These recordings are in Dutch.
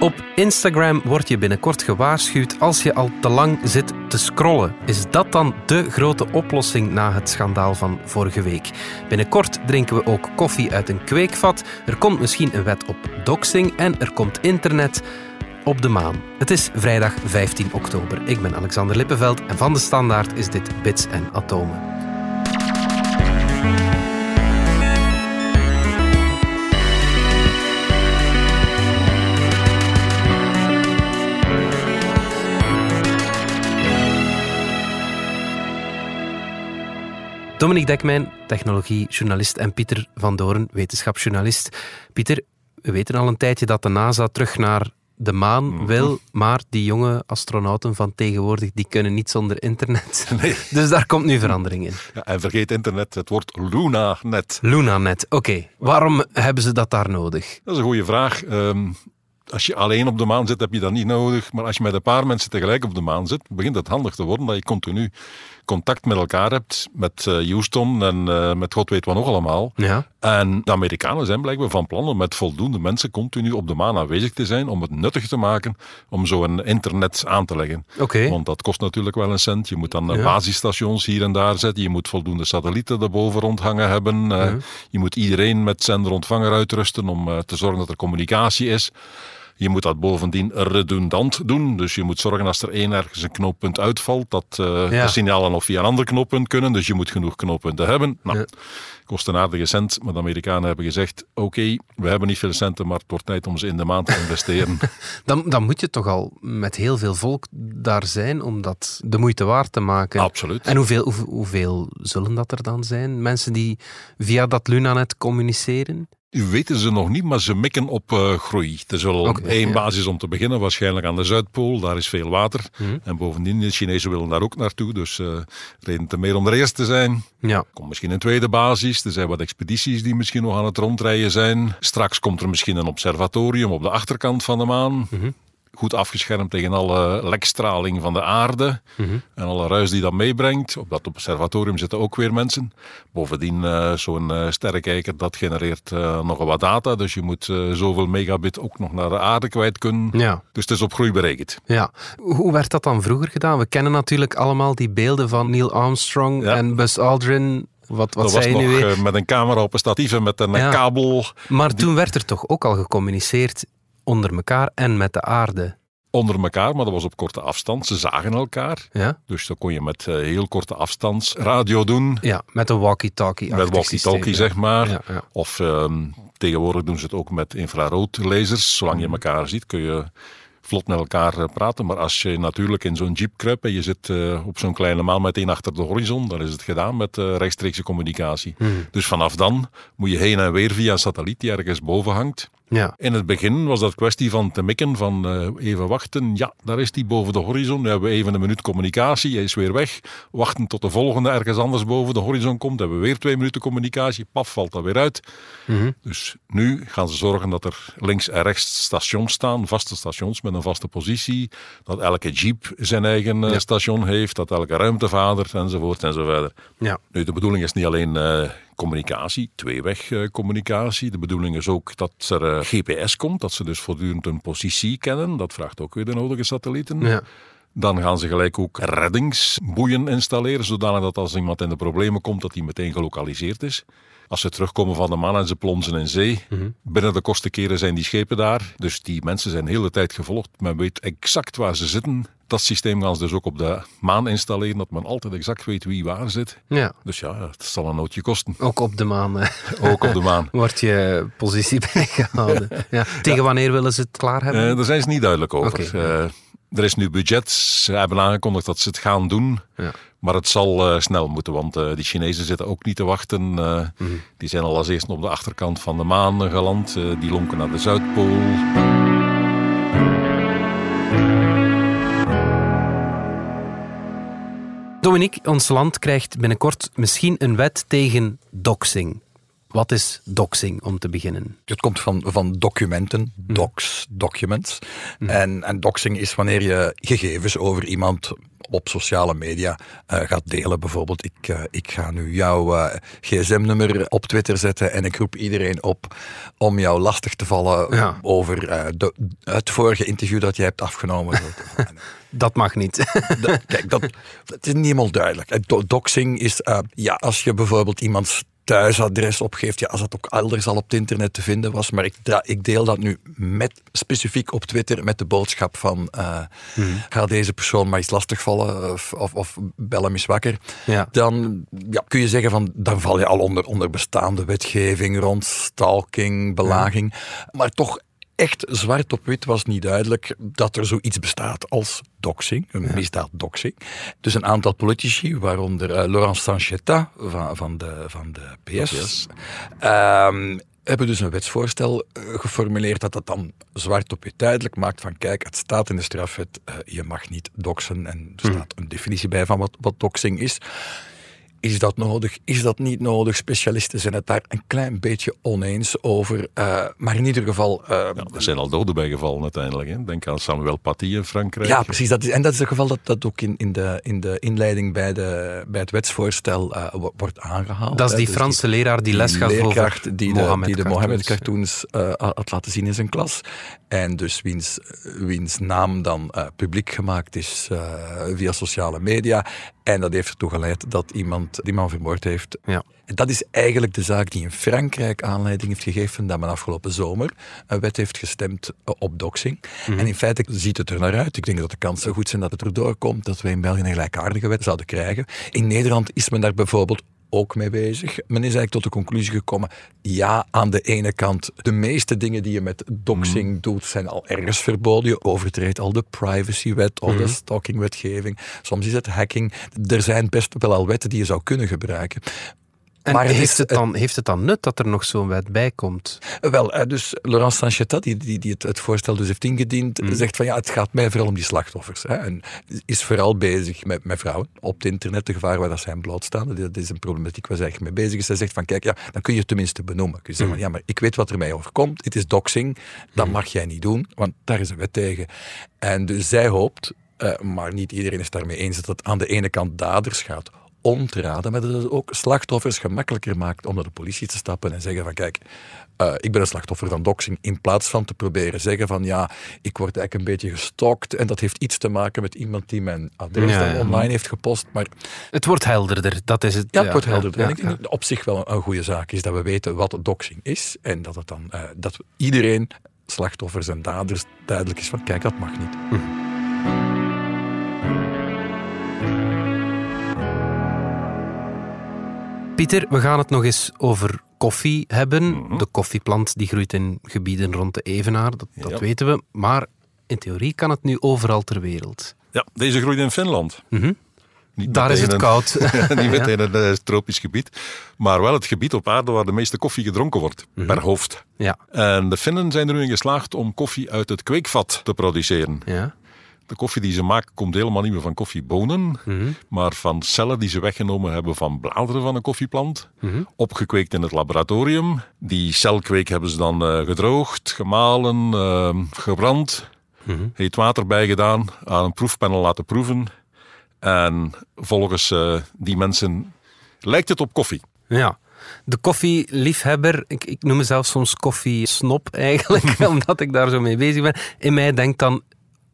Op Instagram word je binnenkort gewaarschuwd als je al te lang zit te scrollen. Is dat dan de grote oplossing na het schandaal van vorige week? Binnenkort drinken we ook koffie uit een kweekvat. Er komt misschien een wet op doxing en er komt internet op de maan. Het is vrijdag 15 oktober. Ik ben Alexander Lippenveld en van de Standaard is dit Bits en Atomen. Dominique Dekmijn, technologiejournalist en Pieter van Doorn, wetenschapsjournalist. Pieter, we weten al een tijdje dat de NASA terug naar de maan Mhm. wil, maar die jonge astronauten van tegenwoordig die kunnen niet zonder internet. Dus daar komt nu verandering in. Ja, en vergeet internet, het wordt LunaNet. LunaNet, oké. Waarom hebben ze dat daar nodig? Dat is een goede vraag. Ehm, als je alleen op de maan zit, heb je dat niet nodig. Maar als je met een paar mensen tegelijk op de maan zit, begint het handig te worden dat je continu contact met elkaar hebt. Met eh, Houston en eh, met god weet wat nog allemaal. Ja, En de Amerikanen zijn blijkbaar van plan om met voldoende mensen continu op de maan aanwezig te zijn. Om het nuttig te maken om zo'n internet aan te leggen. oké. Want dat kost natuurlijk wel een cent. Je moet dan eh, Ja. basisstations hier en daar zetten. Je moet voldoende satellieten erboven rondhangen hebben. Ja. Je moet iedereen met zender-ontvanger uitrusten om te zorgen dat er communicatie is. Je moet dat bovendien redundant doen. Dus je moet zorgen als er één ergens een knooppunt uitvalt, dat eh, Ja. de signalen nog via een ander knooppunt kunnen. Dus je moet genoeg knooppunten hebben. Nou, Ja. kost een aardige cent. Maar de Amerikanen hebben gezegd, oké, we hebben niet veel centen, maar het wordt tijd om ze in de maand te investeren. Dan, dan moet je toch al met heel veel volk daar zijn om dat de moeite waard te maken. Absoluut. En hoeveel, hoe- hoeveel zullen dat er dan zijn? Mensen die via dat Lunanet communiceren? Weten ze nog niet, maar ze mikken op eh, groei. Er zal Oké, één ja. basis om te beginnen, waarschijnlijk aan de Zuidpool. Daar is veel water. Mhm. En bovendien, de Chinezen willen daar ook naartoe. Dus eh, reden te meer om er eerst te zijn. Ja. Komt misschien een tweede basis. Er zijn wat expedities die misschien nog aan het rondrijden zijn. Straks komt er misschien een observatorium op de achterkant van de maan. Mhm. Goed afgeschermd tegen alle lekstraling van de aarde. Mhm. En alle ruis die dat meebrengt. Op dat observatorium zitten ook weer mensen. Bovendien, eh, zo'n eh, sterrenkijker, dat genereert eh, nogal wat data. Dus je moet zoveel megabit ook nog naar de aarde kwijt kunnen. Ja. Dus het is op groei berekend. Ja. Hoe werd dat dan vroeger gedaan? We kennen natuurlijk allemaal die beelden van Neil Armstrong Ja. en Buzz Aldrin. Wat, wat dat was nog nu weer? met een camera op een statief en met een Ja. kabel Maar toen werd er toch ook al gecommuniceerd onder elkaar en met de aarde. onder elkaar. Maar dat was op korte afstand. Ze zagen elkaar. Ja, Dus dan kon je met eh, heel korte afstands radio doen. ja met een walkie-talkie. Met walkie-talkie, zeg maar. Ja, ja. Of ehm, tegenwoordig doen ze het ook met infraroodlasers. Zolang Mhm. je elkaar ziet, kun je vlot met elkaar eh, praten. Maar als je natuurlijk in zo'n jeep kruipt en je zit eh, op zo'n kleine maan meteen achter de horizon, dan is het gedaan met rechtstreekse communicatie. Mhm. Dus vanaf dan moet je heen en weer via een satelliet die ergens boven hangt. Ja. In het begin was dat kwestie van te mikken, van eh, even wachten. Ja, daar is die boven de horizon. Nu hebben we even een minuut communicatie, hij is weer weg. Wachten tot de volgende ergens anders boven de horizon komt. Hebben we weer twee minuten communicatie. Paf, valt dat weer uit. Mhm. Dus nu gaan ze zorgen dat er links en rechts stations staan, vaste stations met een vaste positie. Dat elke jeep zijn eigen eh, Ja. station heeft, dat elke ruimtevader enzovoort enzovoort. Ja. Nu, de bedoeling is niet alleen eh, communicatie, tweeweg eh, communicatie. De bedoeling is ook dat er eh, GPS komt, dat ze dus voortdurend een positie kennen. Dat vraagt ook weer de nodige satellieten. Ja. Dan gaan ze gelijk ook reddingsboeien installeren, zodanig dat als iemand in de problemen komt, dat die meteen gelokaliseerd is. Als ze terugkomen van de maan en ze plonzen in zee, binnen de kortste keren zijn die schepen daar. Dus die mensen zijn de hele tijd gevolgd. Men weet exact waar ze zitten. Dat systeem gaan ze dus ook op de maan installeren, dat men altijd exact weet wie waar zit. ja. Dus ja, het zal een nootje kosten. Ook op de maan Ook op de maan. wordt je positie bijgehouden. Ja. Tegen wanneer willen ze het klaar hebben? Eh, daar zijn ze niet duidelijk over. Ja. Eh, er is nu budget. Ze hebben aangekondigd dat ze het gaan doen. Ja. Maar het zal eh, snel moeten, want eh die Chinezen zitten ook niet te wachten. Mhm. Die zijn al als eerste op de achterkant van de maan geland. Die lonken naar de Zuidpool. Dominique, ons land krijgt binnenkort misschien een wet tegen doxing. Wat is doxing om te beginnen? Het komt van, van documenten, Mhm. docs, documents. En, en doxing is wanneer je gegevens over iemand op sociale media eh, gaat delen. Bijvoorbeeld, ik, eh, ik ga nu jouw eh, gsm-nummer op Twitter zetten en ik roep iedereen op om jou lastig te vallen Ja. over de, het vorige interview dat jij hebt afgenomen. Dat mag niet. Dat- Kijk, dat, het is niet helemaal duidelijk. Doxing is, ja, als je bijvoorbeeld iemands thuisadres opgeeft, ja, als dat ook elders al op het internet te vinden was, maar ik, ik deel dat nu met, specifiek op Twitter met de boodschap van eh, ga deze persoon maar eens lastigvallen of, of, of bel hem eens wakker. Ja. Dan ja, kun je zeggen van, dan val je al onder, onder bestaande wetgeving rond stalking, belaging, maar toch echt zwart op wit was niet duidelijk dat er zoiets bestaat als doxing, een misdaad doxing. Dus een aantal politici, waaronder eh, Laurent Sanchetta van, van, de, van de PS, ehm, hebben dus een wetsvoorstel eh, geformuleerd dat dat dan zwart op wit duidelijk maakt van kijk, het staat in de strafwet, eh, je mag niet doxen en er staat een definitie bij van wat, wat doxing is. Is dat nodig? Is dat niet nodig? Specialisten zijn het daar een klein beetje oneens over. eh, maar in ieder geval. eh, Ja, er zijn al doden bij gevallen uiteindelijk. Hè. Denk aan Samuel Paty in Frankrijk. ja, precies. Dat is, en dat is het geval dat, dat ook in, in, de, in de inleiding bij, de, bij het wetsvoorstel eh, wo- wordt aangehaald. Dat is hè. die Dus Franse leraar die les gaf over die de, Mohammed die de cartoons. Mohammed-cartoons eh, had laten zien in zijn klas. En dus wiens, wiens naam dan eh, publiek gemaakt is eh, via sociale media. En dat heeft ertoe geleid dat iemand die man vermoord heeft. Ja. En dat is eigenlijk de zaak die in Frankrijk aanleiding heeft gegeven dat men afgelopen zomer een wet heeft gestemd eh, op doxing. Mhm. En in feite ziet het er naar uit. Ik denk dat de kansen goed zijn dat het erdoor komt, dat wij in België een gelijkaardige wet zouden krijgen. In Nederland is men daar bijvoorbeeld ook mee bezig. Men is eigenlijk tot de conclusie gekomen, ja, aan de ene kant, de meeste dingen die je met doxing doet, zijn al ergens verboden. Je overtreedt al de privacywet of de stalkingwetgeving. Soms is het hacking. Er zijn best wel al wetten die je zou kunnen gebruiken. En Maar heeft, het dan, heeft het dan nut dat er nog zo'n wet bij komt? Wel, eh, dus Laurent Sanchetta, die, die, die het, het voorstel dus heeft ingediend, zegt van ja, het gaat mij vooral om die slachtoffers. Hè, en is vooral bezig met, met vrouwen op het internet, de gevaar waar dat zij aan blootstaan. Dat is een problematiek waar zij echt mee bezig is. Zij zegt van kijk, ja, dan kun je het tenminste benoemen. Kun je zeggen van ja, maar ik weet wat er mij overkomt. Het is doxing, dat mag jij niet doen, want daar is een wet tegen. En dus zij hoopt, eh, maar niet iedereen is daarmee eens, dat het aan de ene kant daders gaat om te raden, maar dat het ook slachtoffers gemakkelijker maakt om naar de politie te stappen en zeggen van kijk, eh, ik ben een slachtoffer van doxing, in plaats van te proberen zeggen van ja, ik word eigenlijk een beetje gestalkt en dat heeft iets te maken met iemand die mijn adres Ja, online heeft gepost, maar Het wordt helderder, dat is het. ja, het wordt helder. ja, en ik denk dat op zich wel een goede zaak is dat we weten wat doxing is en dat het dan eh, dat iedereen, slachtoffers en daders, duidelijk is van kijk, dat mag niet. Pieter, we gaan het nog eens over koffie hebben. Mhm. De koffieplant die groeit in gebieden rond de Evenaar, dat, dat Ja. weten we. Maar in theorie kan het nu overal ter wereld. Ja, deze groeit in Finland. Mhm. Niet Daar is het een- koud. niet meteen een eh, tropisch gebied, maar wel het gebied op aarde waar de meeste koffie gedronken wordt, Mhm. per hoofd. ja. En de Finnen zijn er nu in geslaagd om koffie uit het kweekvat te produceren. ja. De koffie die ze maken komt helemaal niet meer van koffiebonen, Mhm. maar van cellen die ze weggenomen hebben van bladeren van een koffieplant. Mhm. Opgekweekt in het laboratorium. Die celkweek hebben ze dan eh, gedroogd, gemalen, eh, gebrand. Mhm. Heet water bijgedaan, aan een proefpanel laten proeven. En volgens eh, die mensen lijkt het op koffie. Ja. De koffieliefhebber, ik, ik noem mezelf soms koffiesnop eigenlijk, omdat ik daar zo mee bezig ben. In mij denkt dan,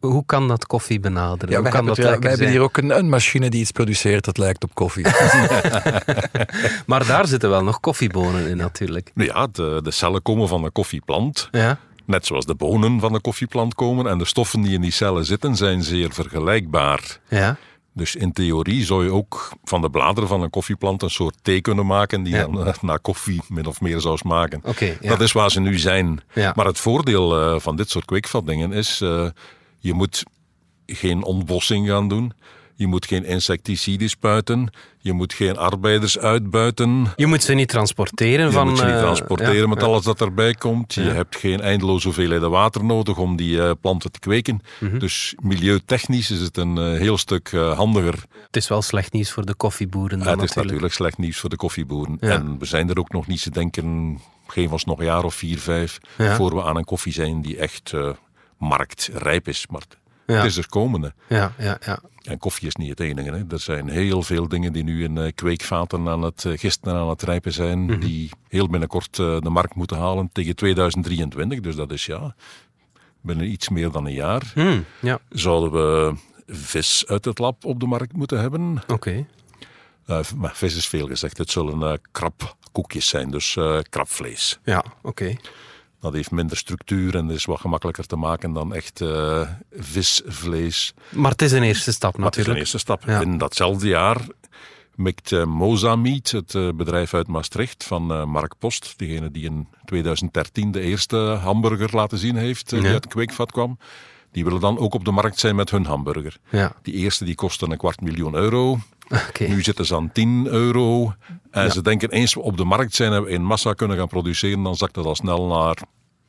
hoe kan dat koffie benaderen? Ja, hoe wij kan hebben, dat het wel- lekker wij hebben hier ook een, een machine die iets produceert dat lijkt op koffie. Maar daar zitten wel nog koffiebonen in natuurlijk. Ja, de, de cellen komen van een koffieplant. Ja. Net zoals de bonen van de koffieplant komen. En de stoffen die in die cellen zitten zijn zeer vergelijkbaar. Ja. Dus in theorie zou je ook van de bladeren van een koffieplant een soort thee kunnen maken die Ja. dan eh, naar koffie min of meer zou smaken. Ja. Dat is waar ze nu zijn. Ja. Maar het voordeel eh, van dit soort kweekvatdingen is, eh, je moet geen ontbossing gaan doen. Je moet geen insecticiden spuiten. Je moet geen arbeiders uitbuiten. Je moet ze niet transporteren Je van... moet ze niet eh, transporteren ja, met ja. alles dat erbij komt. Je Ja. hebt geen eindeloze hoeveelheden water nodig om die eh, planten te kweken. Mhm. Dus milieutechnisch is het een eh, heel stuk handiger. Het is wel slecht nieuws voor de koffieboeren dan het is natuurlijk. natuurlijk slecht nieuws voor de koffieboeren. En we zijn er ook nog niet te denken, geef ons nog een jaar of vier, vijf, voor we aan een koffie zijn die echt eh, marktrijp is. Maar Ja. het is er komende. Ja, ja, ja. En koffie is niet het enige. Hè. Er zijn heel veel dingen die nu in eh, kweekvaten aan het eh, gisten en aan het rijpen zijn, Mhm. die heel binnenkort eh, de markt moeten halen tegen 2023. Dus dat is ja, binnen iets meer dan een jaar. Hmm, ja, Zouden we vis uit het lab op de markt moeten hebben? oké. Maar vis is veel gezegd. Het zullen eh krabkoekjes zijn, dus eh krabvlees. Ja, oké. Dat heeft minder structuur en is wat gemakkelijker te maken dan echt eh, visvlees. Maar het is een eerste stap Maar het is een natuurlijk. eerste stap. Ja. In datzelfde jaar mikt eh, Moza Meat, het eh, bedrijf uit Maastricht van eh, Mark Post, degene die in 2013 de eerste hamburger laten zien heeft, eh, die uit een kweekvat kwam, die willen dan ook op de markt zijn met hun hamburger. Ja, Die eerste die kostte een kwart miljoen euro. Nu zitten ze aan 10 euro. En ze denken eens we op de markt zijn en we in massa kunnen gaan produceren, dan zakt dat al snel naar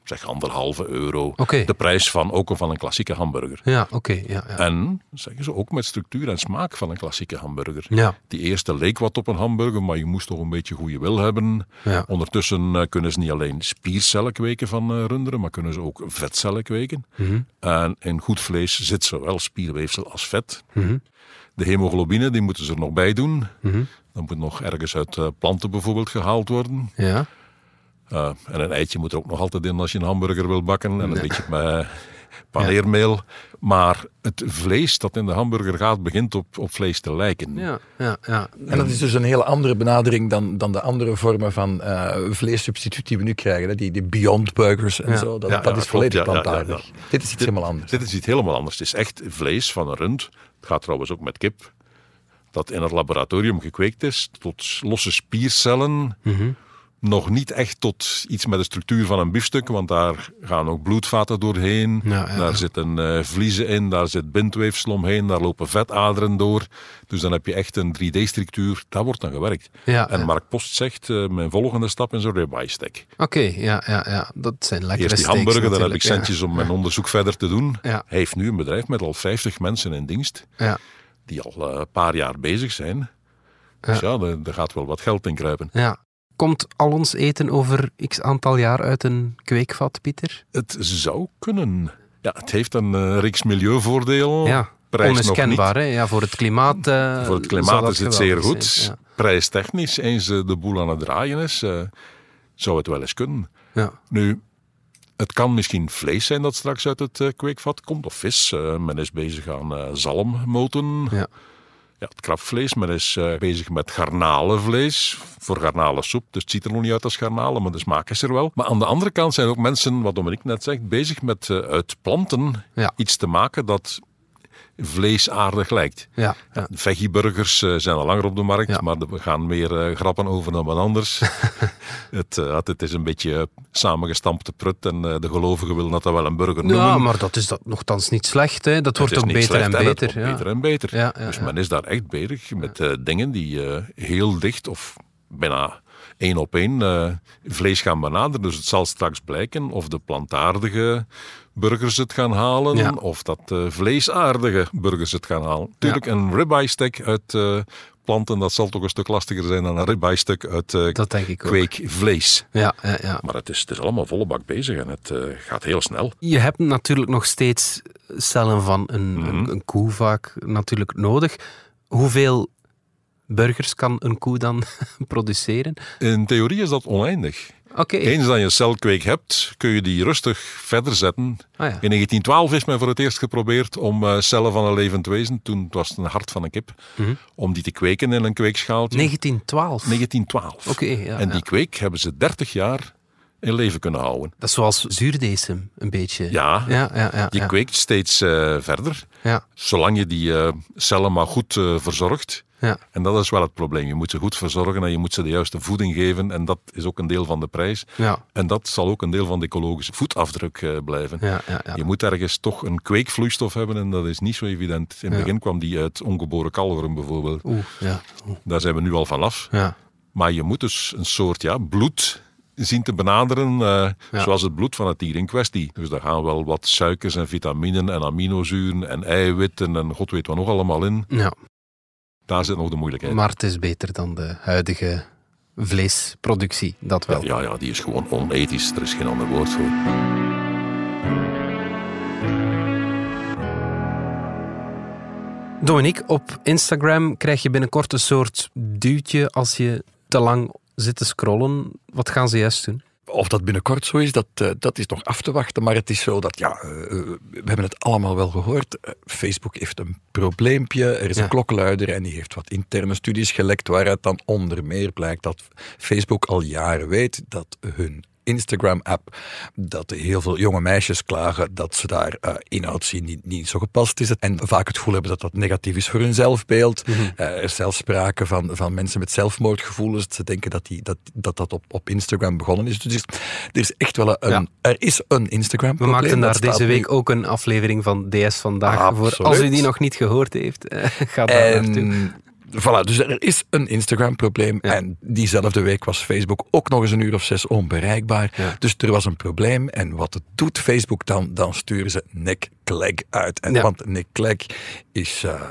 zeg anderhalve euro. De prijs van ook van een klassieke hamburger. Ja, oké. ja, ja. En, zeggen ze, ook met structuur en smaak van een klassieke hamburger. Ja. Die eerste leek wat op een hamburger, maar je moest toch een beetje goede wil hebben. Ondertussen eh, kunnen ze niet alleen spiercellen kweken van eh, runderen, maar kunnen ze ook vetcellen kweken. Mhm. En in goed vlees zit zowel spierweefsel als vet. Mhm. De hemoglobine, die moeten ze er nog bij doen. Mhm. Dat moet nog ergens uit eh, planten bijvoorbeeld gehaald worden. Ja. Uh, en een eitje moet er ook nog altijd in als je een hamburger wil bakken. En een beetje paneermeel. Maar het vlees dat in de hamburger gaat, begint op, op vlees te lijken. Ja, ja, ja. En dat is dus een hele andere benadering dan, dan de andere vormen van uh, vleessubstituut die we nu krijgen. Hè? Die, die Beyond Burgers en Ja. zo. Dat, Ja, dat ja, is volledig klopt, ja, ja, plantaardig. ja, Dit is iets helemaal anders. Dit is iets helemaal anders. Het is echt vlees van een rund. Het gaat trouwens ook met kip. Dat in het laboratorium gekweekt is tot losse spiercellen. Mhm. Nog niet echt tot iets met de structuur van een biefstuk, want daar gaan ook bloedvaten doorheen. Ja. Daar zitten eh, vliezen in, daar zit bindweefsel omheen, daar lopen vetaderen door. Dus dan heb je echt een 3D-structuur. Daar wordt dan gewerkt. Ja, en ja. Mark Post zegt, eh, mijn volgende stap is een ribeye steak. Oké, ja, ja, ja. Dat zijn lekkere Eerst die hamburger, daar heb ik centjes om mijn onderzoek verder te doen. Hij heeft nu een bedrijf met al 50 mensen in dienst, die al eh, een paar jaar bezig zijn. Dus ja, er, er gaat wel wat geld in kruipen. ja. Komt al ons eten over x aantal jaar uit een kweekvat, Pieter? Het zou kunnen. Ja, het heeft een eh, reeks milieuvoordeel. Ja, Prijs nog onmiskenbaar. Hè? Ja, voor het klimaat. eh, Voor het klimaat is het zeer goed. zijn. Prijstechnisch, eens eh, de boel aan het draaien is, zou het wel eens kunnen. Ja. Nu, het kan misschien vlees zijn dat straks uit het kweekvat komt, of vis. Men is bezig aan zalmmoten. Ja. Ja, het krabvlees. Men is eh, bezig met garnalenvlees voor garnalensoep. Dus het ziet er nog niet uit als garnalen, maar de smaak is er wel. Maar aan de andere kant zijn ook mensen, wat Dominique net zegt, bezig met eh, uit planten Ja. iets te maken dat vleesaardig lijkt. Ja. Ja. Veggieburgers eh, zijn al langer op de markt, Ja. maar we gaan meer eh, grappen over dan wat anders. het, eh, het is een beetje samengestampte prut en de gelovigen willen dat dat wel een burger noemen. Ja, maar dat is dat nogthans niet slecht. Hè? Dat wordt ook beter slecht en beter. beter en beter. Dus men is daar echt bezig met dingen die heel dicht of bijna één op één eh, vlees gaan benaderen. Dus het zal straks blijken of de plantaardige burgers het gaan halen Ja. of dat de vleesaardige burgers het gaan halen. Tuurlijk, een ribeye steak uit eh, planten, dat zal toch een stuk lastiger zijn dan een ribeye steak uit eh, Dat denk ik ook. kweekvlees. Ja, ja, ja. Maar het is, het is allemaal volle bak bezig en het eh, gaat heel snel. Je hebt natuurlijk nog steeds cellen van een, Mhm. een, een koe vaak natuurlijk nodig. Hoeveel burgers kan een koe dan produceren? In theorie is dat oneindig. Eens dat je een celkweek hebt, kun je die rustig verder zetten. Ah, ja. In 1912 is men voor het eerst geprobeerd om eh, cellen van een levend wezen, toen was het een hart van een kip, Mhm. om die te kweken in een kweekschaaltje. 1912. 1912. Oké, ja, en die ja. kweek hebben ze 30 jaar in leven kunnen houden. Dat is zoals zuurdesem, een beetje. Ja, ja, ja. ja, die ja. kweekt steeds eh, verder. Ja. Zolang je die eh, cellen maar goed verzorgt, Ja. En dat is wel het probleem. Je moet ze goed verzorgen en je moet ze de juiste voeding geven. En dat is ook een deel van de prijs. Ja. En dat zal ook een deel van de ecologische voetafdruk eh, blijven. Ja, ja, ja. Je moet ergens toch een kweekvloeistof hebben en dat is niet zo evident. In het begin kwam die uit ongeboren kalveren bijvoorbeeld. Oeh. Daar zijn we nu al vanaf. Ja. Maar je moet dus een soort ja, bloed zien te benaderen, eh, Ja. zoals het bloed van het dier in kwestie. Dus daar gaan wel wat suikers en vitaminen en aminozuren en eiwitten en god weet wat nog allemaal in. ja. Daar zit nog de moeilijkheid. Maar het is beter dan de huidige vleesproductie, dat wel. Ja, ja, die is gewoon onethisch. Er is geen ander woord voor. Dominique, op Instagram krijg je binnenkort een soort duwtje als je te lang zit te scrollen. Wat gaan ze juist doen? Of dat binnenkort zo is, dat, eh, dat is nog af te wachten. Maar het is zo dat, ja, eh, eh, we hebben het allemaal wel gehoord. Eh, Facebook heeft een probleempje. Er is Ja. een klokluider en die heeft wat interne studies gelekt. Waaruit dan onder meer blijkt dat Facebook al jaren weet dat hun Instagram-app, dat heel veel jonge meisjes klagen dat ze daar eh, inhoud zien die niet zo gepast is. En vaak het gevoel hebben dat dat negatief is voor hun zelfbeeld. Eh, er is zelfs sprake van, van mensen met zelfmoordgevoelens. Ze denken dat die, dat, dat, dat op, op Instagram begonnen is. Dus er is, echt wel een, Ja. er is een Instagram We maakten daar deze nu- week ook een aflevering van DS Vandaag voor. Absoluut. Als u die nog niet gehoord heeft, ga daar naartoe. Voilà, dus er is een Instagram-probleem. Ja. En diezelfde week was Facebook ook nog eens een uur of zes onbereikbaar. Ja. Dus er was een probleem. En wat het doet Facebook dan? Dan sturen ze Nick Clegg uit. En, Ja. Want Nick Clegg is eh,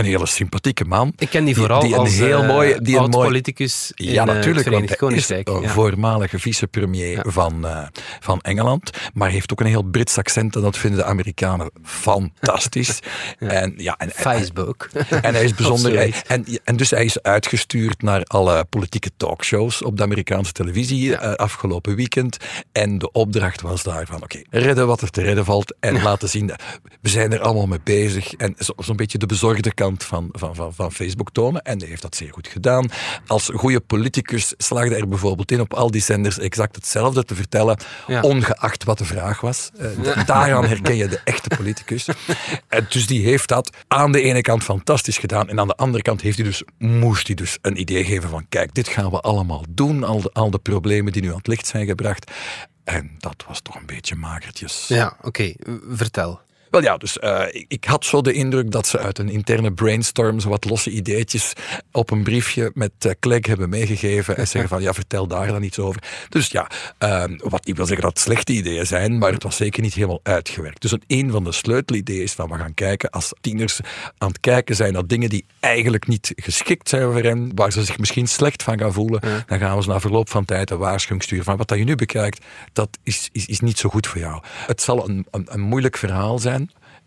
een hele sympathieke man. Ik ken die vooral die een als heel eh, mooie- die een mooi- oud-politicus in Ja, eh, natuurlijk, het Verenigd is Koninkrijk. een Ja. voormalige vicepremier Ja. van, eh, van Engeland. Maar heeft ook een heel Brits accent en dat vinden de Amerikanen fantastisch. En, ja, en, Facebook. en hij is bijzonder. en, en dus hij is uitgestuurd naar alle politieke talkshows op de Amerikaanse televisie afgelopen weekend. En de opdracht was daarvan: oké, redden wat er te redden valt. En laten zien, dat we zijn er allemaal mee bezig. En zo- zo'n beetje de bezorgde kant van, van, van, van Facebook tonen. En hij heeft dat zeer goed gedaan. Als goede politicus slaagde er bijvoorbeeld in op al die zenders exact hetzelfde te vertellen, Ja. ongeacht wat de vraag was. Eh, daaraan herken je de echte politicus. En dus die heeft dat aan de ene kant fantastisch gedaan. En aan de andere kant heeft hij dus, moest hij dus een idee geven van kijk, dit gaan we allemaal doen. Al de, al de problemen die nu aan het licht zijn gebracht. En dat was toch een beetje magertjes. Ja, oké. Vertel. Wel ja, dus eh, ik, ik had zo de indruk dat ze uit een interne brainstorm zo wat losse ideetjes op een briefje met uh, Clegg hebben meegegeven en zeggen van ja, vertel daar dan iets over. Dus ja, eh, wat niet wil zeggen dat het slechte ideeën zijn, maar het was zeker niet helemaal uitgewerkt. Dus een, een van de sleutelideeën is van we gaan kijken als tieners aan het kijken zijn naar dingen die eigenlijk niet geschikt zijn voor hen, waar ze zich misschien slecht van gaan voelen, Ja. dan gaan we ze na verloop van tijd een waarschuwing sturen van wat dat je nu bekijkt, dat is, is, is niet zo goed voor jou. Het zal een, een, een moeilijk verhaal zijn.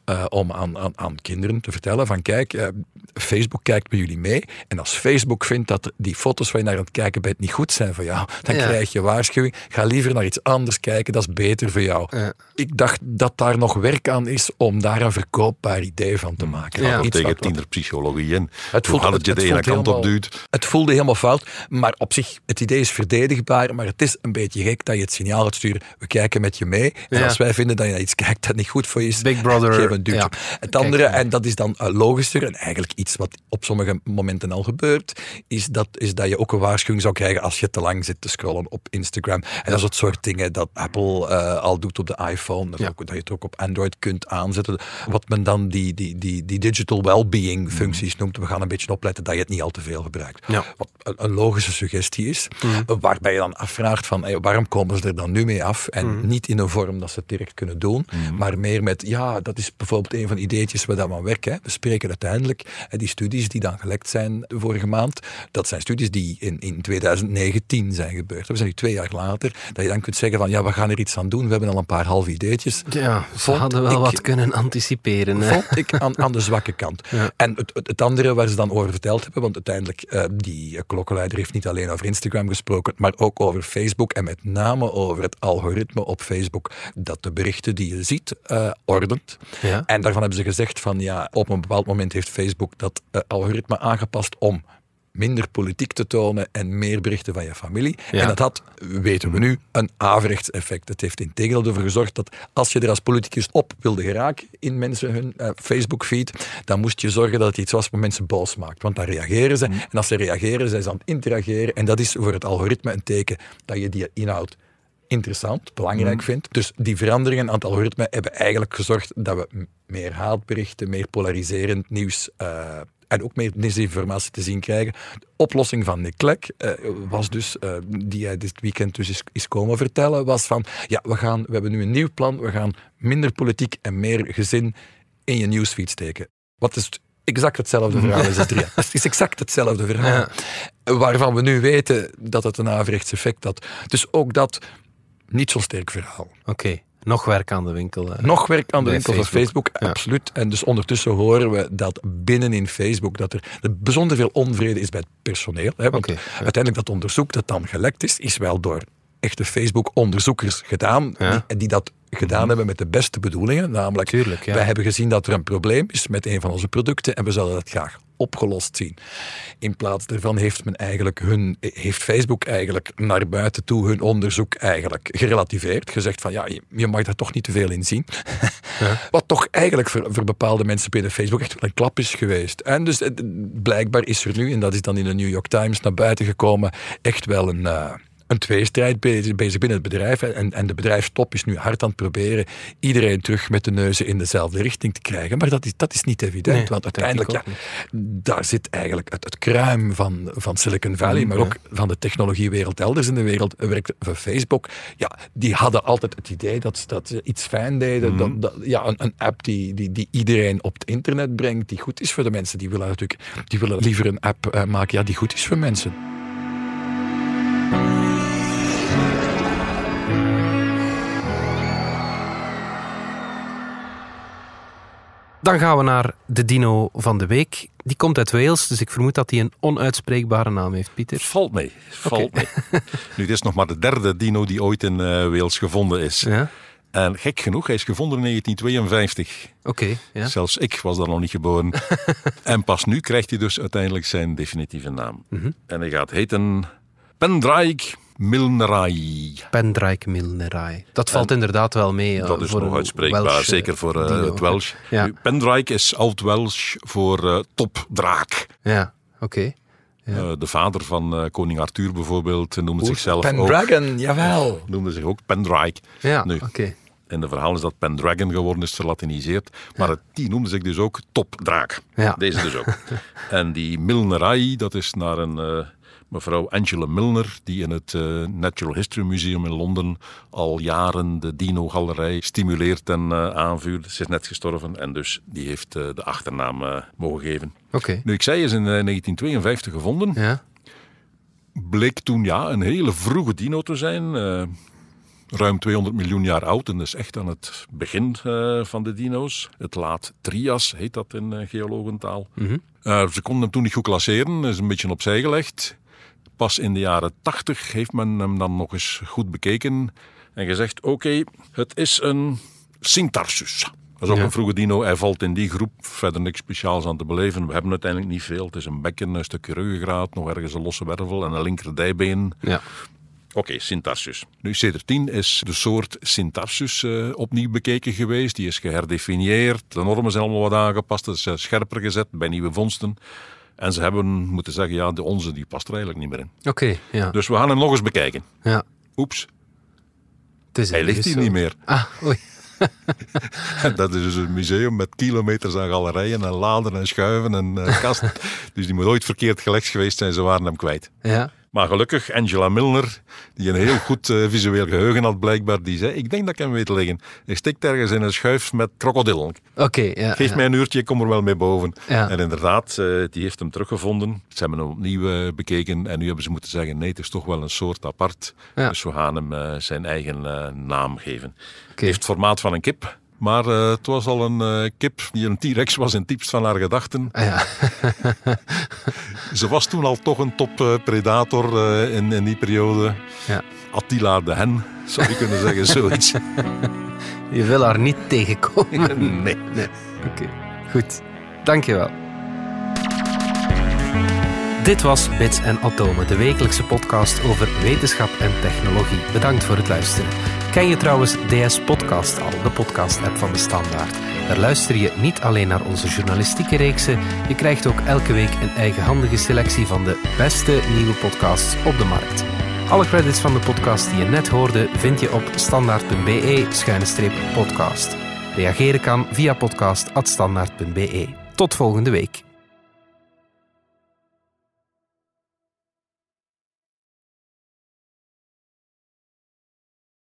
Uh, om aan, aan, aan, kinderen te vertellen van kijk, uh, Facebook kijkt met jullie mee en als Facebook vindt dat die foto's waar je naar aan het kijken bent niet goed zijn voor jou, dan ja. krijg je waarschuwing. Ga liever naar iets anders kijken, dat is beter voor jou. Ja. Ik dacht dat daar nog werk aan is om daar een verkoopbaar idee van te maken. Ja, tegen wat, tienerpsychologie in. Het voelt, dat je de ene kant op duwt. Het voelde helemaal fout, maar op zich, het idee is verdedigbaar, maar het is een beetje gek dat je het signaal gaat sturen, we kijken met je mee. En ja. als wij vinden dat je naar iets kijkt dat niet goed voor je is, Big Brother, geef een duwtje. Het andere, en dat is dan uh, logischer en eigenlijk iets wat op sommige momenten al gebeurt, is dat, is dat je ook een waarschuwing zou krijgen als je te lang zit te scrollen op Instagram. En dat is het soort dingen dat Apple uh, al doet op de iPhone, dat, ook, dat, je het ook op Android kunt aanzetten. Wat men dan die, die, die, die digital well-being functies noemt. We gaan een beetje opletten dat je het niet al te veel gebruikt. Ja. Wat een, een, logische suggestie is, mm. waarbij je dan afvraagt van hey, waarom komen ze er dan nu mee af? En mm. niet in een vorm dat ze het direct kunnen doen, mm. maar meer met, ja, dat is bijvoorbeeld een van de ideetjes waar dat aan werken. Hè. We spreken uiteindelijk, hè, die studies die dan gelekt zijn de vorige maand, dat zijn studies die in, in 2019 zijn gebeurd. We zijn nu twee jaar later, dat je dan kunt zeggen van, ja, we gaan er iets aan doen. We hebben al een paar halve ideetjes. Ja, ze hadden wel ik, wat kunnen anticiperen. Hè? Vond ik aan, aan de zwakke kant. Ja. En het, het, het, andere waar ze dan over verteld hebben, want uiteindelijk, uh, die uh, klokkenleider heeft niet alleen over Instagram gesproken, maar ook over Facebook en met name over het algoritme op Facebook, dat de berichten die je ziet, uh, ordent. Ja. En daarvan hebben ze gezegd van, ja, op een bepaald moment heeft Facebook dat algoritme aangepast om minder politiek te tonen en meer berichten van je familie. En dat had, weten we nu, een averechts effect. Het heeft in tegendeel ervoor gezorgd dat als je er als politicus op wilde geraken in mensen hun uh, Facebook-feed, dan moest je zorgen dat het iets was wat mensen boos maakt. Want dan reageren ze. Mm. En als ze reageren, zijn ze aan het interageren. En dat is voor het algoritme een teken dat je die inhoud interessant, belangrijk mm. vindt. Dus die veranderingen aan het algoritme hebben eigenlijk gezorgd dat we meer haatberichten, meer polariserend nieuws uh, en ook meer desinformatie te zien krijgen. De oplossing van Nick Clegg uh, was dus, uh, die hij dit weekend dus is, is, komen vertellen, was van, ja, we, gaan, we hebben nu een nieuw plan, we gaan minder politiek en meer gezin in je newsfeed steken. Wat is exact hetzelfde verhaal is het Het is exact hetzelfde verhaal. Waarvan we nu weten dat het een averechts effect had. Dus ook dat niet zo'n sterk verhaal. Oké. Nog werk aan de winkel. Uh, Nog werk aan de winkel Facebook. van Facebook, absoluut. En dus ondertussen horen we dat binnen in Facebook dat er bijzonder veel onvrede is bij het personeel. Hè, want uiteindelijk dat onderzoek dat dan gelekt is, is wel door echte Facebook-onderzoekers gedaan, die, die, dat gedaan mhm. hebben met de beste bedoelingen. Namelijk, Tuurlijk, wij hebben gezien dat er een probleem is met een van onze producten en we zouden dat graag opgelost zien. In plaats daarvan heeft men eigenlijk hun, heeft Facebook eigenlijk naar buiten toe hun onderzoek eigenlijk gerelativeerd. Gezegd van ja, je mag daar toch niet te veel in zien. Ja. Wat toch eigenlijk voor, voor bepaalde mensen binnen Facebook echt wel een klap is geweest. En dus eh, blijkbaar is er nu, en dat is dan in de New York Times naar buiten gekomen, echt wel een... Uh, een tweestrijd bezig, bezig binnen het bedrijf. En, en de bedrijfstop is nu hard aan het proberen iedereen terug met de neuzen in dezelfde richting te krijgen. Maar dat is, dat is niet evident. want uiteindelijk, ja, daar zit eigenlijk het, het kruim van, van Silicon Valley, mm, maar ook van de technologiewereld elders in de wereld, werkt voor Facebook. Ja, die hadden altijd het idee dat, dat ze iets fijn deden. Mm. Dat, ja, een, een, app die, die, die iedereen op het internet brengt, die goed is voor de mensen. Die willen natuurlijk die willen liever een app uh, maken ja, die goed is voor mensen. Dan gaan we naar de dino van de week. Die komt uit Wales, dus ik vermoed dat hij een onuitspreekbare naam heeft, Pieter. Valt mee. Valt mee. nu, dit is nog maar de derde dino die ooit in uh, Wales gevonden is. Ja? En gek genoeg, hij is gevonden in 1952. Oké. ja. Zelfs ik was dan nog niet geboren. en pas nu krijgt hij dus uiteindelijk zijn definitieve naam. Mhm. En hij gaat heten Pendraig Milnerai. Pendraik Milnerai. Dat valt inderdaad wel mee. Dat is nog uitspreekbaar, zeker voor uh, het Welsh. Ja. Is oud-Welsh voor uh, topdraak. Ja, oké. Ja. Uh, de vader van uh, koning Arthur bijvoorbeeld noemde zichzelf Pendragon, ook... jawel. Noemde zich ook Pendraik. Ja, oké. Okay. En de verhaal is dat Pendragon geworden is verlatiniseerd. Maar het, die noemde zich dus ook topdraak. Ja. Deze dus ook. en die Milnerai, dat is naar een mevrouw Angela Milner, die in het uh, Natural History Museum in Londen al jaren de dino-galerij stimuleert en uh, aanvuurt. Ze is net gestorven en dus die heeft uh, de achternaam mogen geven. Oké. Nu, ik zei, is in 1952 gevonden. Ja. Bleek toen ja, een hele vroege dino te zijn ruim 200 miljoen jaar oud en is echt aan het begin uh, van de dino's. Het laat Trias heet dat in uh, geologentaal. Mm -hmm. uh, ze konden hem toen niet goed klasseren, is een beetje opzij gelegd. Pas in de jaren 80 heeft men hem dan nog eens goed bekeken en gezegd: oké, het is een Sintarsus. Dat is ook een vroege dino. Hij valt in die groep. Verder niks speciaals aan te beleven. We hebben uiteindelijk niet veel. Het is een bekken, een stukje ruggengraat, nog ergens een losse wervel en een linkerdijbeen. Ja. Oké, okay, Sintarsus. Nu, C13 is de soort Sintarsus uh, opnieuw bekeken geweest. Die is geherdefinieerd. De normen zijn allemaal wat aangepast. Het is uh, scherper gezet bij nieuwe vondsten. En ze hebben moeten zeggen, ja, de onze die past er eigenlijk niet meer in. Oké, ja. Dus we gaan hem nog eens bekijken. Ja. Oeps. Hij ligt hier niet meer. Ah, oei. dat is dus een museum met kilometers aan galerijen en laden en schuiven en uh, kasten. dus die moet ooit verkeerd gelegd geweest zijn, ze waren hem kwijt. Ja. Maar gelukkig, Angela Milner, die een heel goed uh, visueel geheugen had blijkbaar, die zei, ik denk dat ik hem weet liggen. Hij stikt ergens in een schuif met krokodillen. Oké, ja, Geef ja. mij een uurtje, ik kom er wel mee boven. Ja. En inderdaad, uh, die heeft hem teruggevonden. Ze hebben hem opnieuw uh, bekeken en nu hebben ze moeten zeggen, nee, het is toch wel een soort apart. Dus we gaan hem zijn eigen naam geven. Okay. Heeft het formaat van een kip. Maar uh, het was al een uh, kip die een T-Rex was in het diepst van haar gedachten. Ah, ja. Ze was toen al toch een top-predator uh, in, in die periode. Ja. Attila de hen, zou je kunnen zeggen, zoiets. Je wil haar niet tegenkomen. nee. nee. Oké, okay. goed. Dankjewel. Dit was Bits en Atomen, de wekelijkse podcast over wetenschap en technologie. Bedankt voor het luisteren. Ken je trouwens DS Podcast al, de podcast-app van de Standaard? Daar luister je niet alleen naar onze journalistieke reeksen, je krijgt ook elke week een eigenhandige selectie van de beste nieuwe podcasts op de markt. Alle credits van de podcast die je net hoorde vind je op standaard.be-podcast. Reageren kan via podcast.standaard.be. Tot volgende week.